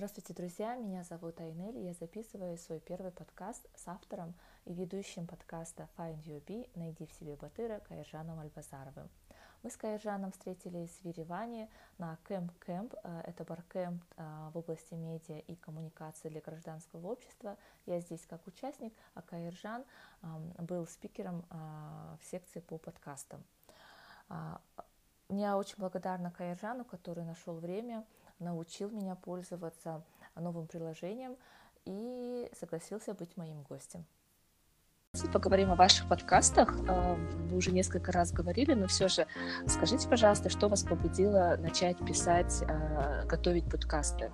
Здравствуйте, друзья! Меня зовут Айнель, я записываю свой первый подкаст с автором и ведущим подкаста Find Your Bee «Найди в себе Батыра» Каиржаном Альбазаровым. Мы с Каиржаном встретились в Ереване на Кэмп Кэмп. Это баркэмп а, в области медиа и коммуникации для гражданского общества. Я здесь как участник, а Каиржан был спикером а, в секции по подкастам. А, я очень благодарна Каиржану, который нашел время – научил меня пользоваться новым приложением и согласился быть моим гостем. Поговорим о ваших подкастах. Э, вы уже несколько раз говорили, но все же скажите, пожалуйста, что вас побудило начать писать, э, готовить подкасты?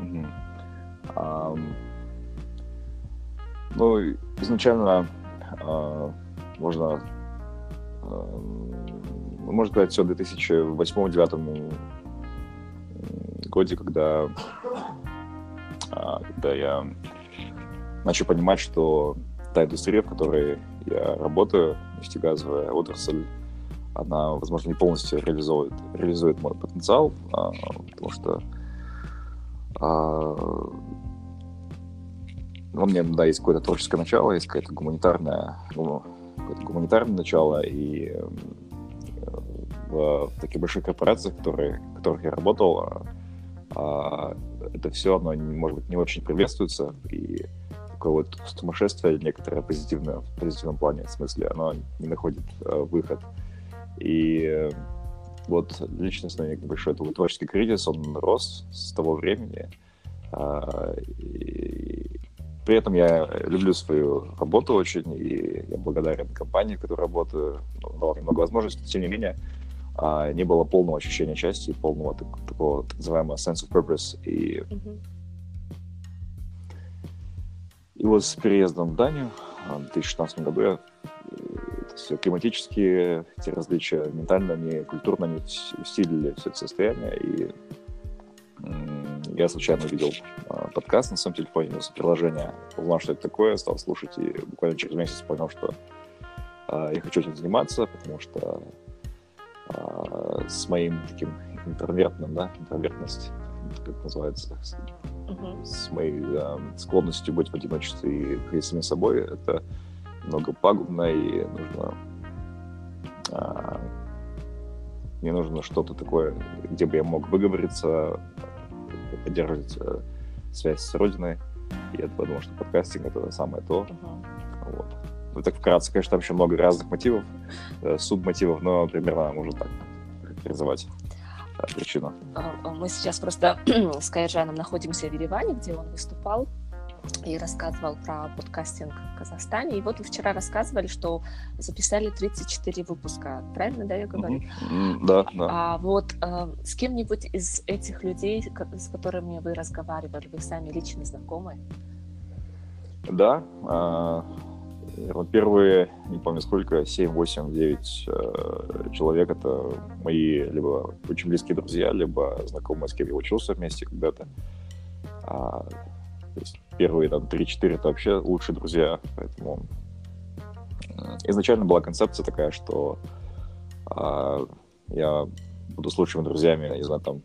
Mm-hmm. Um, ну, изначально uh, можно, uh, можно сказать, все 2008-2009 годе, когда, а, когда я начал понимать, что та индустрия, в которой я работаю, нефтегазовая отрасль, она, возможно, не полностью реализует, реализует мой потенциал, а, потому что а, у меня, да, есть какое-то творческое начало, есть какое-то гуманитарное, ну, какое-то гуманитарное начало, и э, в таких больших корпорациях, которые, в которых я работал, а, это все, оно, может быть, не очень приветствуется, и такое вот сумасшествие некоторое позитивное, в позитивном плане, в смысле, оно не находит э, выход. И э, вот личностный большой такой творческий кризис, он рос с того времени. Э, и при этом я люблю свою работу очень, и я благодарен компании, в которой работаю, ну, дала много возможностей, тем не менее, а, не было полного ощущения части, полного так, такого так называемого sense of purpose. И, mm-hmm. и вот с переездом в Данию в 2016 году я это все климатические эти различия, ментально, они культурно они усилили все это состояние. И я случайно увидел а, подкаст на своем телефоне, приложение, узнал, что это такое, стал слушать, и буквально через месяц понял, что а, я хочу этим заниматься, потому что а, с моим таким интровертным, да, интровертность, как называется, с, uh-huh. с моей э, склонностью быть в одиночестве и самим собой, это много пагубно, и нужно э, мне нужно что-то такое, где бы я мог выговориться, поддерживать э, связь с Родиной. И я подумал, что подкастинг — это самое то. Uh-huh. Вот. Ну, так вкратце, конечно, там еще много разных мотивов, э, субмотивов, но примерно можно так характеризовать э, причину. А, а мы сейчас просто с Кайджаном находимся в Ереване, где он выступал и рассказывал про подкастинг в Казахстане. И вот вы вчера рассказывали, что записали 34 выпуска. Правильно, да, я говорю? Mm-hmm. Да, да. А вот э, с кем-нибудь из этих людей, с которыми вы разговаривали, вы сами лично знакомы? Да. Э- вот первые, не помню сколько, 7, 8, 9 э, человек — это мои либо очень близкие друзья, либо знакомые, с кем я учился вместе когда-то. А, то есть первые там 3-4 — это вообще лучшие друзья, поэтому изначально была концепция такая, что а, я буду с лучшими друзьями, не знаю, там,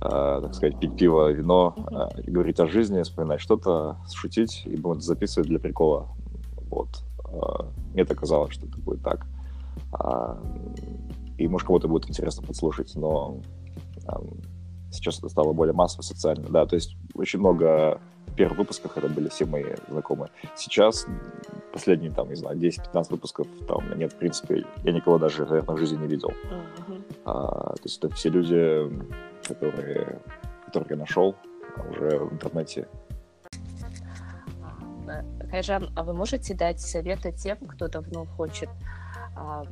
а, так сказать, пить пиво, вино, а, говорить о жизни, вспоминать что-то, шутить, и будем записывать для прикола. Вот. А, мне так казалось, что это будет так. А, и, может, кому-то будет интересно подслушать, но сейчас это стало более массово социально. Да, то есть очень много в первых выпусках это были все мои знакомые. Сейчас последние, там, не знаю, 10-15 выпусков, там, нет, в принципе, я никого даже, наверное, в жизни не видел. Uh-huh. А, то есть это все люди, которые, которых я нашел уже в интернете Кайжан, а вы можете дать советы тем, кто давно хочет а,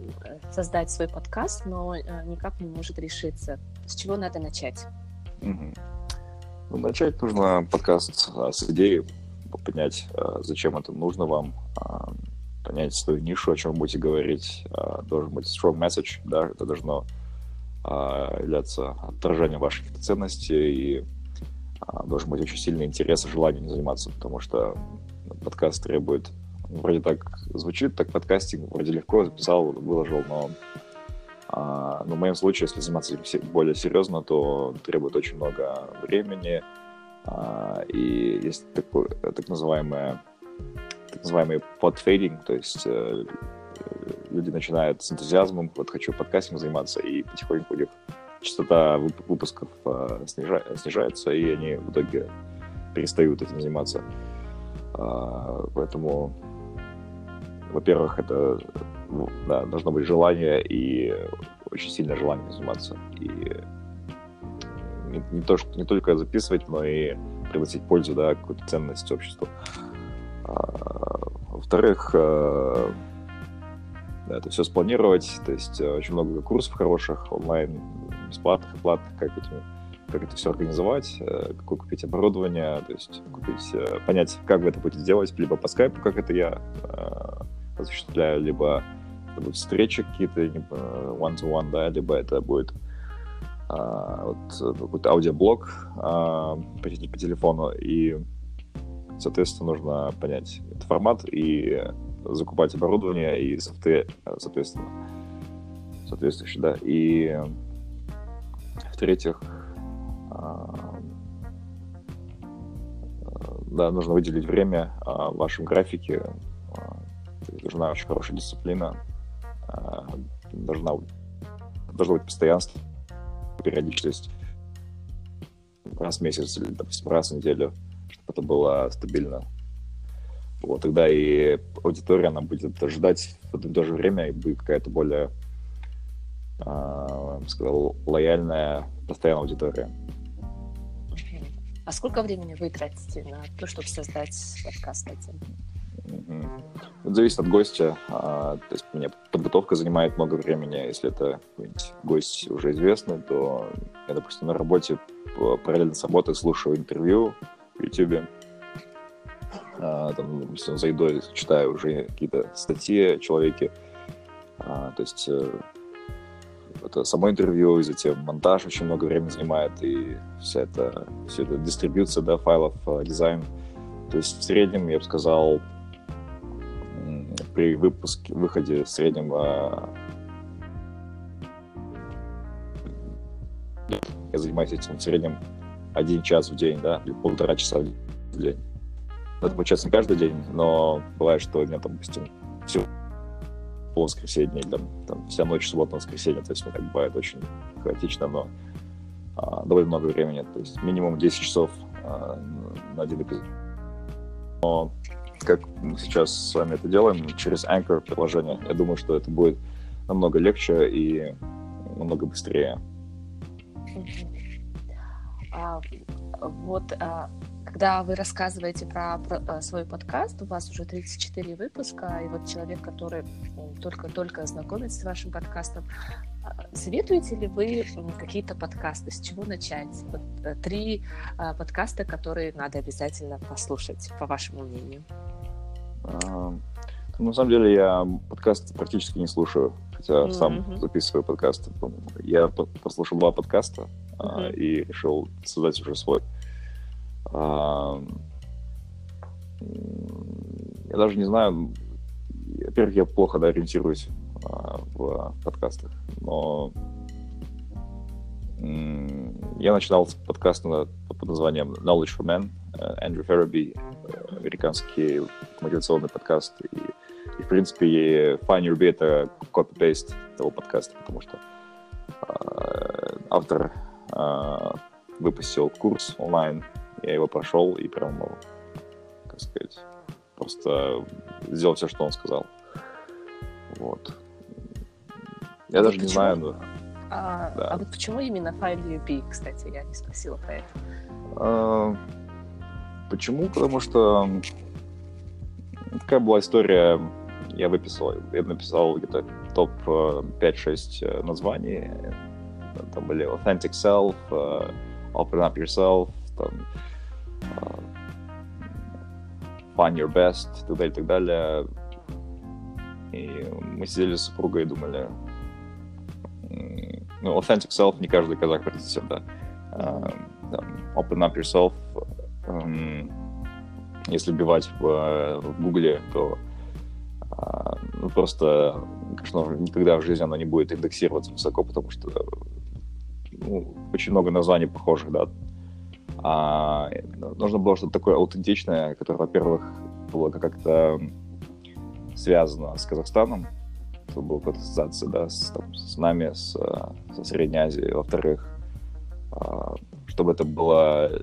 создать свой подкаст, но а, никак не может решиться? С чего надо начать? Угу. Ну, начать нужно подкаст а, с идеи, понять, а, зачем это нужно вам, а, понять свою нишу, о чем будете говорить. А, должен быть strong message, да, это должно а, являться отражением ваших ценностей и а, должен быть очень сильный интерес и желание не заниматься, потому что подкаст требует. Вроде так звучит, так подкастинг вроде легко записал, выложил, но А, но в моем случае, если заниматься этим более серьезно, то требует очень много времени, а, и есть такое, так называемое так называемый подфейдинг, то есть э, люди начинают с энтузиазмом, вот хочу подкастингом заниматься, и потихоньку у них частота выпусков э, снижается, и они в итоге перестают этим заниматься. А, поэтому, во-первых, это ну, да, должно быть желание и очень сильное желание заниматься. И не, не, то, что, не только записывать, но и приносить пользу, да, какую-то ценность обществу. А, во-вторых, э, это все спланировать, то есть э, очень много курсов хороших, онлайн, бесплатных и платных, как, этим, как это все организовать, э, какое купить оборудование, то есть купить, понять, как вы это будете делать, либо по скайпу, как это я осуществляю, либо это будут встречи какие-то one-to-one, да, либо это будет вот, какой-то аудиоблог по, по телефону, и Соответственно, нужно понять этот формат и закупать оборудование и софты, соответственно, соответствующие, да. И в-третьих, да, нужно выделить время в вашем графике. А, нужна очень хорошая дисциплина. А, должна, должно быть постоянство, периодичность раз в месяц или, допустим, раз в неделю – это было стабильно. Вот, тогда и аудитория, она будет ждать в то же время, и будет какая-то более, э, сказал, лояльная, постоянная аудитория. А сколько времени вы тратите на то, чтобы создать подкаст этим? Это зависит от гостя. А, то есть у подготовка занимает много времени. Если это гость уже известный, то я, допустим, на работе параллельно с работой слушаю интервью, в YouTube. А, там, за едой читаю уже какие-то статьи о человеке. А, то есть э, это само интервью, и затем монтаж очень много времени занимает, и вся эта, вся эта дистрибьюция да, файлов, э, дизайн. То есть в среднем, я бы сказал, при выпуске, выходе в среднем э, я занимаюсь этим в среднем один час в день, да, или полтора часа в день. Это получается не каждый день, но бывает, что у меня там, допустим, все по воскресенье, там, там вся ночь суббота на воскресенье, то есть ну, так бывает очень хаотично, но а, довольно много времени, то есть минимум 10 часов а, на один эпизод. Но как мы сейчас с вами это делаем, через Anchor приложение, я думаю, что это будет намного легче и намного быстрее. А, вот а, когда вы рассказываете про, про а, свой подкаст, у вас уже 34 выпуска, и вот человек, который только-только знакомится с вашим подкастом, а, советуете ли вы какие-то подкасты, с чего начать? Вот э, три а, подкаста, которые надо обязательно послушать, по вашему мнению. На самом деле я подкаст практически не слушаю, хотя mm-hmm. сам записываю подкасты. Я послушал два подкаста mm-hmm. и решил создать уже свой. Я даже не знаю, во-первых, я плохо да, ориентируюсь а, в подкастах, но я начинал с подкаста под названием Knowledge for Men, Эндрю Ферроби, американский мотивационный подкаст, и и, в принципе, Your Bee — это копи-пейст того подкаста, потому что э, автор э, выпустил курс онлайн, я его прошел и прям, ну, как сказать, просто сделал все, что он сказал. Вот. Я а даже не знаю, но... А, да. а вот почему именно Your Bee, кстати, я не спросила про это. А, почему? Потому что такая была история я выписал, я написал где-то топ 5-6 э, названий. Там были Authentic Self, uh, Open Up Yourself, там, uh, Find Your Best и так далее, и так далее. И мы сидели с супругой и думали, ну, Authentic Self не каждый казах произнесет, да. Uh, open Up Yourself, um, если бивать в, в Гугле, то ну, просто конечно, никогда в жизни оно не будет индексироваться высоко, потому что ну, очень много названий похожих, да. А, нужно было что-то такое аутентичное, которое, во-первых, было как-то связано с Казахстаном, чтобы была какая-то ассоциация, да, с, там, с нами, с, со Средней Азией. Во-вторых, а, чтобы это было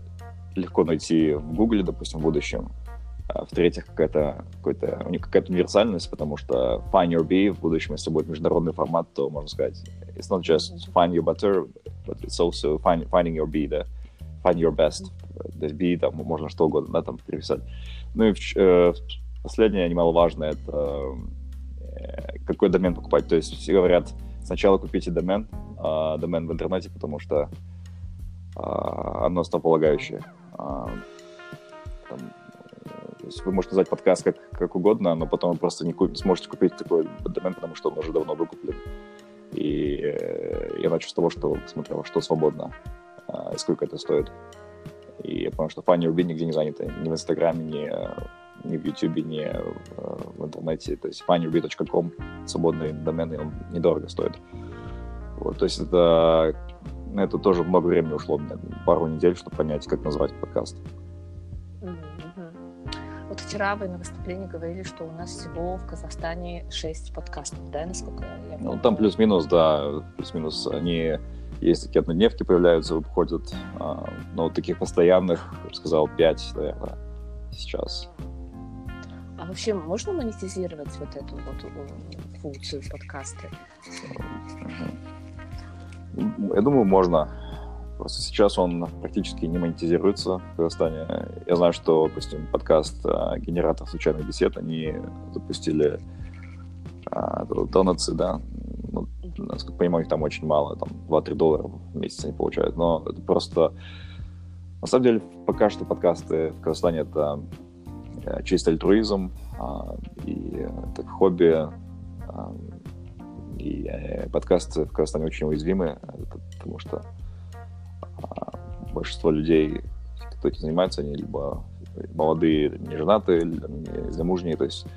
легко найти в Гугле, допустим, в будущем. А в-третьих, какая-то какая-то, какая-то универсальность, потому что Find Your Bee в будущем, если будет международный формат, то можно сказать, it's not just find your butter, but it's also find, finding your bee, да, find your best. То есть bee, там можно что угодно, да, там переписать. Ну и э, последнее, немаловажное, это э, какой домен покупать. То есть все говорят, сначала купите домен, э, домен в интернете, потому что э, оно основополагающее. Э, там, то есть вы можете назвать подкаст как, как угодно, но потом вы просто не, куп, сможете купить такой домен, потому что он уже давно выкуплен. И э, я начал с того, что смотрел, что свободно э, сколько это стоит. И я понял, что Фанни Руби нигде не заняты. Ни в Инстаграме, ни, ни в Ютубе, ни э, в интернете. То есть funnyruby.com, свободный домен, и он недорого стоит. Вот, то есть это, это тоже много времени ушло, мне пару недель, чтобы понять, как назвать подкаст. Вчера вы на выступлении говорили, что у нас всего в Казахстане 6 подкастов, да, насколько я помню? Ну, там плюс-минус, да, плюс-минус. Они есть такие однодневки появляются, выходят, а, но вот таких постоянных, я бы сказал, 5, наверное, сейчас. А вообще можно монетизировать вот эту вот э, функцию подкасты? Я думаю, можно. Просто сейчас он практически не монетизируется в Казахстане. Я знаю, что, допустим, подкаст а, «Генератор случайных бесед», они запустили а, донатсы, да, ну, насколько понимаю, их там очень мало, там 2-3 доллара в месяц они получают, но это просто... На самом деле, пока что подкасты в Казахстане — это э, чистый альтруизм, а, и это хобби, и э, подкасты в Казахстане очень уязвимы, потому что а, большинство людей, кто этим занимается, они либо молодые, не женатые, не замужние, то есть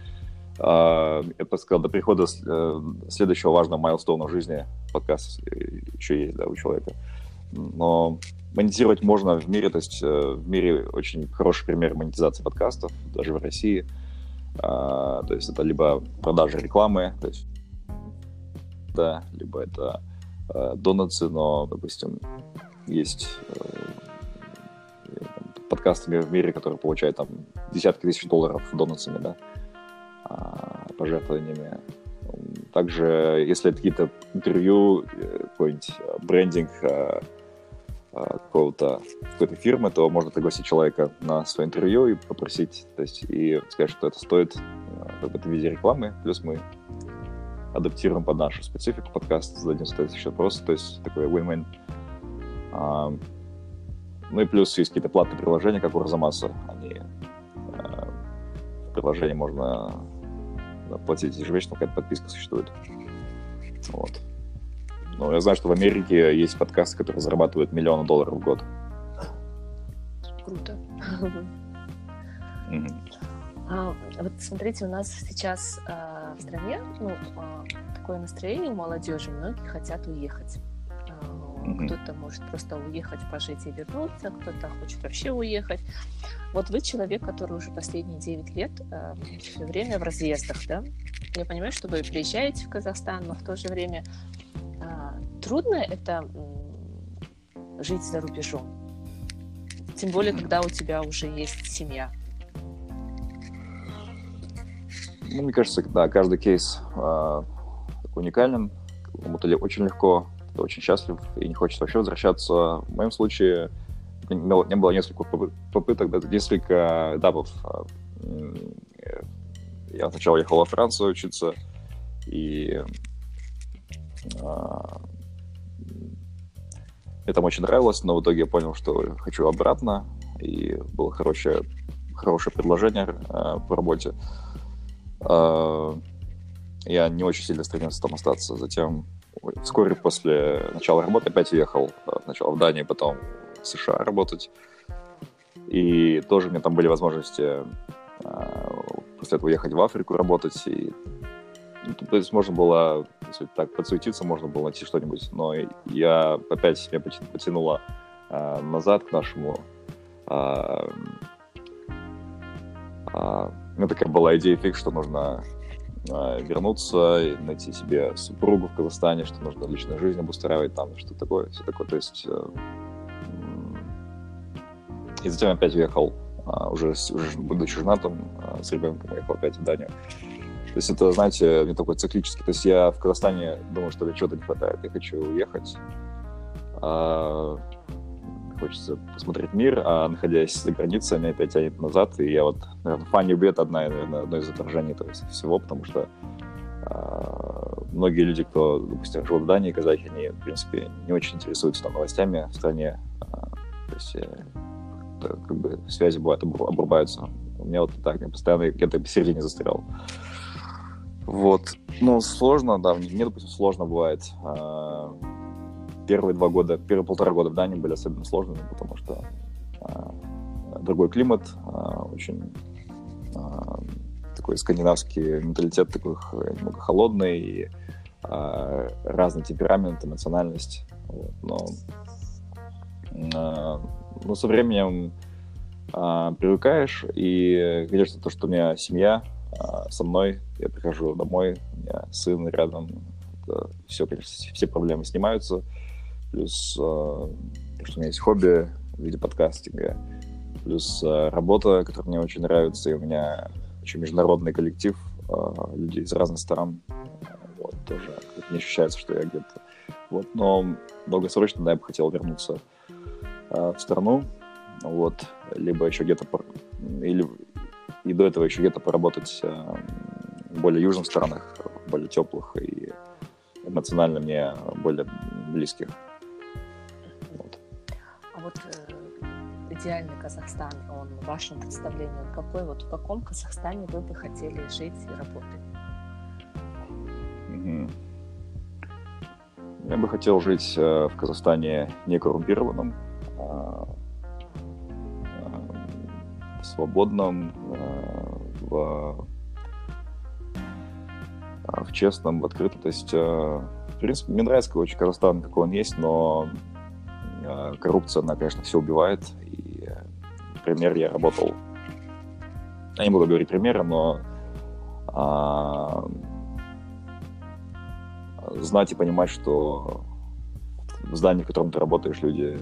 Uh, я бы сказал, до прихода uh, следующего важного майлстоуна в жизни подкаст еще есть, да, у человека. Но монетизировать можно в мире, то есть uh, в мире очень хороший пример монетизации подкастов, даже в России. То есть это либо продажа рекламы, то есть, да, либо это донатсы, но, допустим, есть э, подкасты в мире, которые получают там десятки тысяч долларов донатсами, да, а, пожертвованиями. Также, если это какие-то интервью, э, какой-нибудь э, брендинг какого-то какой-то фирмы, то можно пригласить человека на свое интервью и попросить, то есть и сказать, что это стоит как бы, в виде рекламы, плюс мы адаптируем под нашу специфику. Подкаста, зададим соответствующий вопрос, то есть такой win-win. А, ну и плюс есть какие-то платные приложения, как у Арзамаса. Они э, в приложении можно платить ежемесячно, какая-то подписка существует. Вот. Ну, я знаю, что в Америке есть подкасты, которые зарабатывают миллионы долларов в год. Круто. А, вот смотрите, у нас сейчас а, в стране ну, а, такое настроение у молодежи, многие хотят уехать. Mm-hmm. Кто-то может просто уехать, пожить и вернуться, кто-то хочет вообще уехать. Вот вы человек, который уже последние 9 лет э, все время в разъездах, да? Я понимаю, что вы приезжаете в Казахстан, но в то же время э, трудно это э, жить за рубежом. Тем более, когда у тебя уже есть семья. Ну, мне кажется, да, каждый кейс э, уникален. Кому-то очень легко очень счастлив и не хочет вообще возвращаться. В моем случае не было несколько попыток, да, несколько этапов. Я сначала ехал во Францию учиться, и а, мне там очень нравилось, но в итоге я понял, что хочу обратно, и было хорошее, хорошее предложение э, по работе. Я не очень сильно стремился там остаться. Затем вскоре после начала работы опять уехал э, сначала в Данию, потом в США работать. И тоже у меня там были возможности э, после этого уехать в Африку работать. И то есть можно было, если так подсуетиться, можно было найти что-нибудь, но я опять меня потянула а, назад к нашему а, а, у меня такая была идея фиг, что нужно вернуться и найти себе супругу в Казахстане, что нужно личную жизнь обустраивать там, что такое, все такое. То есть э, и затем опять уехал, а, уже, уже будучи женатым, а, с ребенком уехал опять в Данию. То есть это, знаете, не такой циклический. То есть я в Казахстане думаю, что чего-то не хватает. Я хочу уехать. А, хочется посмотреть мир, а находясь за границей, меня опять тянет назад. И я вот, наверное, фанни бед одна, наверное, одно из отражений этого всего, потому что а, многие люди, кто, допустим, живут в Дании, казахи, они, в принципе, не очень интересуются там новостями в стране. А, то есть э, как бы связи бывают, обрубаются. У меня вот так, я постоянно где-то посередине застрял. Вот. Ну, сложно, да, мне, допустим, сложно бывает. Первые два года, первые полтора года в Дании были особенно сложными, потому что а, другой климат, а, очень такой скандинавский менталитет такой немного холодный, и разный темперамент, эмоциональность. Вот. Но но со временем а, привыкаешь, и, конечно, то, что у меня семья а, со мной, я прихожу домой, у меня сын рядом, все, конечно, все проблемы снимаются, плюс а, что у меня есть хобби в виде подкастинга, плюс а, работа, которая мне очень нравится, и у меня очень международный коллектив а, людей из разных стран, вот, тоже не ощущается, что я где-то вот, но долгосрочно, да, я бы хотел вернуться Э, в страну, вот, либо еще где-то, или и до этого еще где-то поработать э, в более южных странах, более теплых и эмоционально мне более близких. Идеальный Казахстан, он в вашем представлении, он какой? Вот в каком Казахстане вы бы хотели жить и работать? Я бы хотел жить э, в Казахстане некоррумпированном, Э, в свободном, э, в, э, в честном, в открытом. То есть, в принципе, мне нравится очень Казахстан, какой он есть, но коррупция, она, конечно, все убивает. И, например, я работал, я не буду говорить примеры, но а, знать и понимать, что в здании, в котором ты работаешь, люди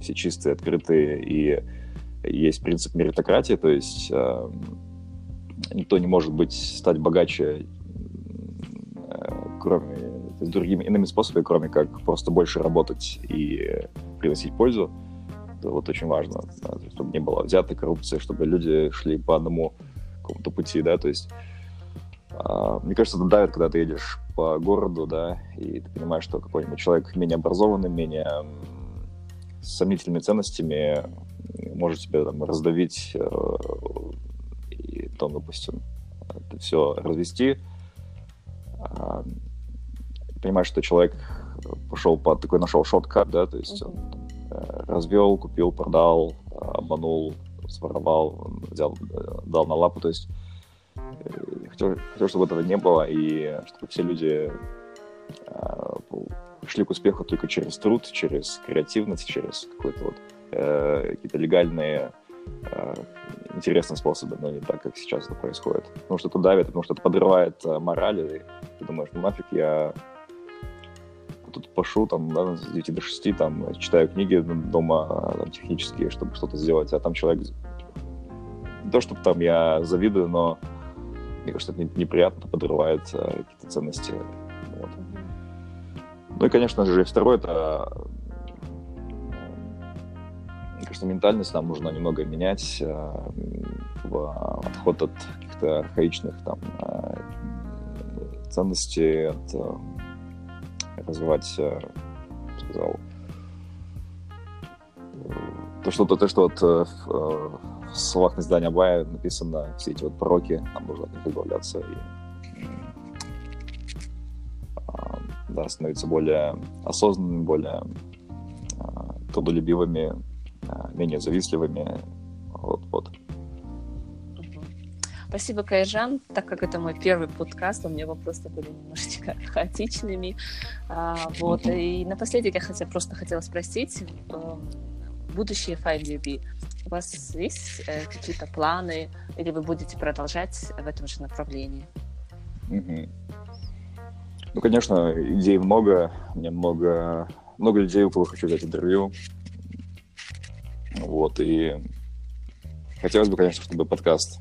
все чистые, открытые, и есть принцип меритократии, то есть э, никто не может быть стать богаче э, кроме с другими иными способами, кроме как просто больше работать и приносить пользу. Вот очень важно, да, чтобы не было взятой коррупции, чтобы люди шли по одному какому-то пути, да, то есть э, мне кажется, это давит, когда ты едешь по городу, да, и ты понимаешь, что какой-нибудь человек менее образованный, менее с сомнительными ценностями может тебя там раздавить э, и потом, допустим, это все развести. А, понимаешь, что человек пошел по такой, нашел шоткат, да, то есть э, развел, купил, продал, обманул, своровал, взял, дал на лапу, то есть э, хотел, хотел, чтобы этого не было, и чтобы все люди пришли к успеху только через труд, через креативность, через какой-то вот э, какие-то легальные э, интересные способы, но не так, как сейчас это происходит. Потому что это давит, потому что это подрывает э, мораль, и ты думаешь, ну нафиг я тут пошу там, да, с 9 до 6, там, читаю книги дома там, технические, чтобы что-то сделать, а там человек... Не то, чтобы там я завидую, но мне кажется, это неприятно, подрывает какие-то ценности. Вот. Ну и, конечно же, второе, это, мне кажется, ментальность нам нужно немного менять э, отход от каких-то архаичных там э, ценностей, от э, развивать, сказал, то, что, то, то, что вот в, в словах на издания Абая написано, все эти вот пророки, нам нужно от них избавляться и да, становиться более осознанными, более трудолюбивыми, менее завистливыми. Вот, вот. Спасибо, Кайжан. Так как это мой первый подкаст, у меня вопросы были немножечко хаотичными. А, вот. И напоследок я хотя, просто хотела спросить, эм, будущее FileDB, у вас есть э, какие-то планы, или вы будете продолжать в этом же направлении? Ну, конечно, идей много, мне много, много людей, у кого хочу взять интервью. Вот, и хотелось бы, конечно, чтобы подкаст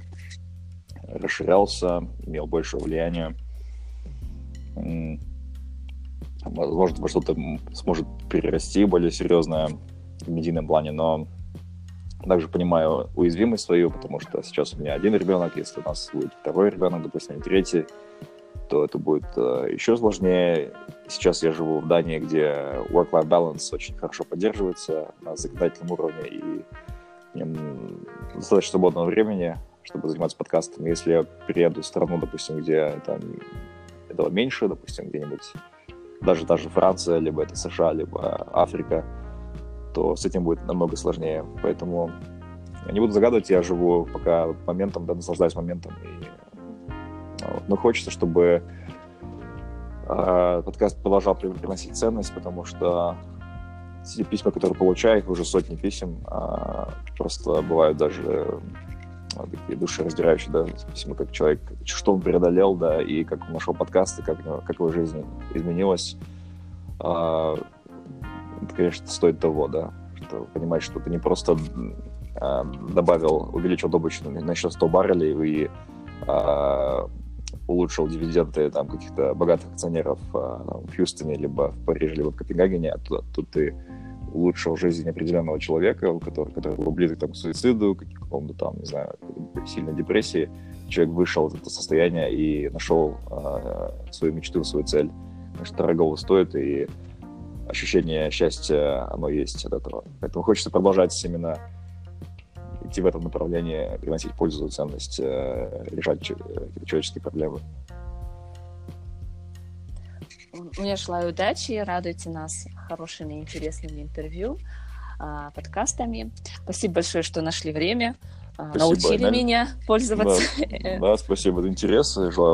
расширялся, имел больше влияния. Возможно, во что-то сможет перерасти более серьезное в медийном плане, но также понимаю уязвимость свою, потому что сейчас у меня один ребенок, если у нас будет второй ребенок, допустим, третий, то это будет э, еще сложнее. Сейчас я живу в Дании, где work-life balance очень хорошо поддерживается на законодательном уровне, и достаточно свободного времени, чтобы заниматься подкастами. Если я перееду в страну, допустим, где там этого меньше, допустим, где-нибудь даже та же Франция, либо это США, либо Африка, то с этим будет намного сложнее. Поэтому я не буду загадывать, я живу пока моментом, да, наслаждаюсь моментом. И, вот. Но хочется, чтобы э, подкаст продолжал приносить ценность, потому что те письма, которые получаю, их уже сотни писем, а просто бывают даже такие душераздирающие, да, письма, как человек, что он преодолел, да, и как он нашел подкасты, как, как его жизнь изменилась. А, это, конечно, стоит того, да, что понимать, что ты не просто а, добавил, увеличил добычу на счет 100 баррелей и а, улучшил дивиденды там каких-то богатых акционеров а, в Хьюстоне, либо в Париже, либо в Копенгагене, а тут, тут ты улучшил жизнь определенного человека, у которого, который был близок там, к суициду, к какому-то там, не знаю, сильной депрессии. Человек вышел из этого состояния и нашел э, свою мечту, свою цель. Конечно, дорогого стоит, и ощущение счастья, оно есть от этого. Поэтому хочется продолжать именно идти в этом направлении, приносить пользу, ценность, э, решать человеческие проблемы. Мне желаю удачи, радуйте нас хорошими, интересными интервью, а, подкастами. Спасибо большое, что нашли время, а, спасибо. научили да. меня пользоваться. Да, да спасибо за интерес. Желаю